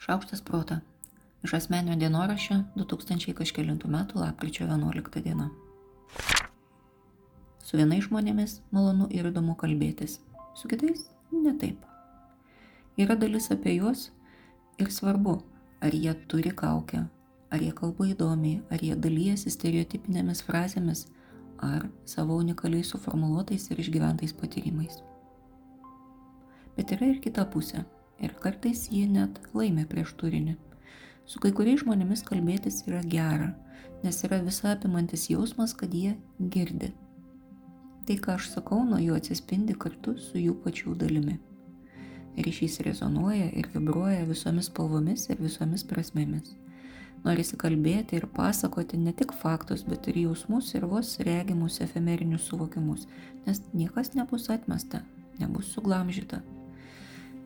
Šaukštas prota. Iš asmenio dienoraščio 2000 kažkėlintų metų lapkričio 11 diena. Su vienais žmonėmis malonu ir įdomu kalbėtis, su kitais ne taip. Yra dalis apie juos ir svarbu, ar jie turi kaukę, ar jie kalba įdomiai, ar jie dalyjasi stereotipinėmis frazėmis, ar savo unikaliai suformuoluotais ir išgyventais patyrimais. Bet yra ir kita pusė ir kartais jie net laimė prieš turinį. Su kai kuriais žmonėmis kalbėtis yra gera, nes yra visa apimantis jausmas, kad jie girdi. Tai, ką aš sakau, nuo jų atsispindi kartu su jų pačių dalimi. Ryšys rezonuoja ir vibruoja visomis spalvomis ir visomis prasmėmis. Norisi kalbėti ir pasakoti ne tik faktus, bet ir jausmus ir vos regimus efemerinius suvokimus, nes niekas nebus atmesta, nebus suglamžyta,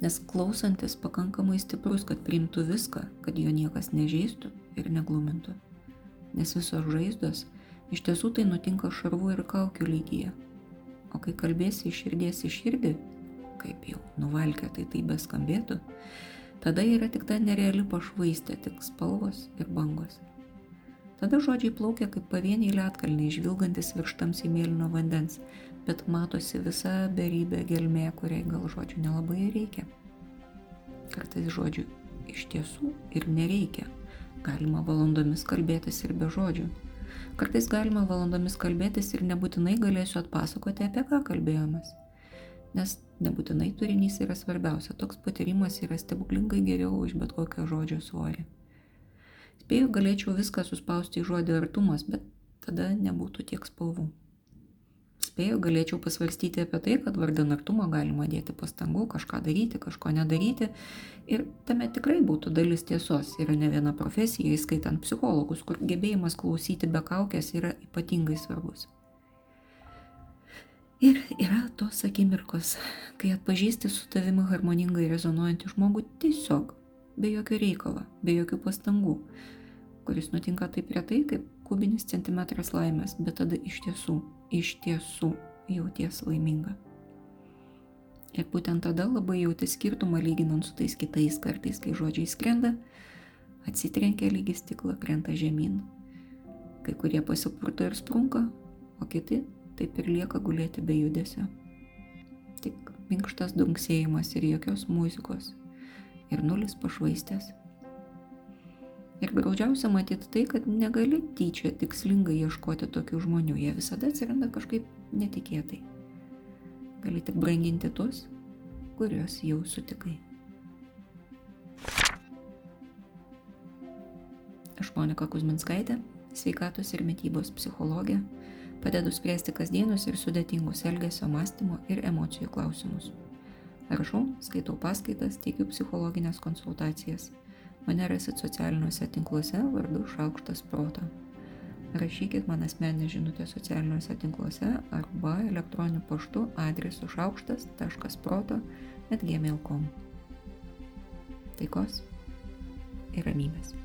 nes klausantis pakankamai stiprus, kad priimtų viską, kad jo niekas nežeistų ir neglumintų. Nes visos žaizdos iš tiesų tai nutinka šarvų ir kaukių lygyje. O kai kalbėsi iš širdies į širdį, kaip jau nuvalkė tai tai beskambėtų, tada yra tik ta nereali pašvaistė, tik spalvos ir bangos. Tada žodžiai plaukia kaip pavieniai lietkalniai, žvilgantis virš tamsiai mėlyno vandens, bet matosi visa beribė gelmė, kuriai gal žodžių nelabai reikia. Kartais žodžių iš tiesų ir nereikia. Galima valandomis kalbėtis ir be žodžių. Kartais galima valandomis kalbėtis ir nebūtinai galėsiu atpasakoti, apie ką kalbėjomės. Nes nebūtinai turinys yra svarbiausia, toks patyrimas yra stebuklingai geriau už bet kokio žodžio svorį. Spėju, galėčiau viską suspausti į žodį artumas, bet tada nebūtų tiek spalvų spėju, galėčiau pasvarstyti apie tai, kad vardan artumo galima dėti pastangų, kažką daryti, kažko nedaryti. Ir tame tikrai būtų dalis tiesos. Yra ne viena profesija, įskaitant psichologus, kur gebėjimas klausyti be kaukės yra ypatingai svarbus. Ir yra tos akimirkos, kai atpažįsti su tavimi harmoningai rezonuojantį žmogų tiesiog, be jokio reikalo, be jokių pastangų, kuris nutinka taip retai, kaip kubinis centimetras laimės, bet tada iš tiesų, iš tiesų jauties laiminga. Ir būtent tada labai jauti skirtumą lyginant su tais kitais kartais, kai žodžiai skrenda, atsitrenkia lygi stiklą, krenta žemyn. Kai kurie pasipurto ir sprunka, o kiti taip ir lieka gulėti be judesio. Tik minkštas dunksėjimas ir jokios muzikos. Ir nulis pašvaistės Ir graudžiausia matyti tai, kad negali tyčia tikslingai ieškoti tokių žmonių, jie visada atsiranda kažkaip netikėtai. Gali tik branginti tuos, kuriuos jau sutikai. Aš Monika Kuzminskaitė, sveikatos ir mytybos psichologė, padedu spręsti kasdienius ir sudėtingus elgesio, mąstymo ir emocijų klausimus. Rašau, skaitau paskaitas, teikiu psichologinės konsultacijas – Mane rasit socialiniuose tinkluose vardu Šaukštas Proto. Rašykit man asmenį žinutę socialiniuose tinkluose arba elektroniniu paštu adresu šaukštas.proto atgmail.com. Taikos ir ramybės.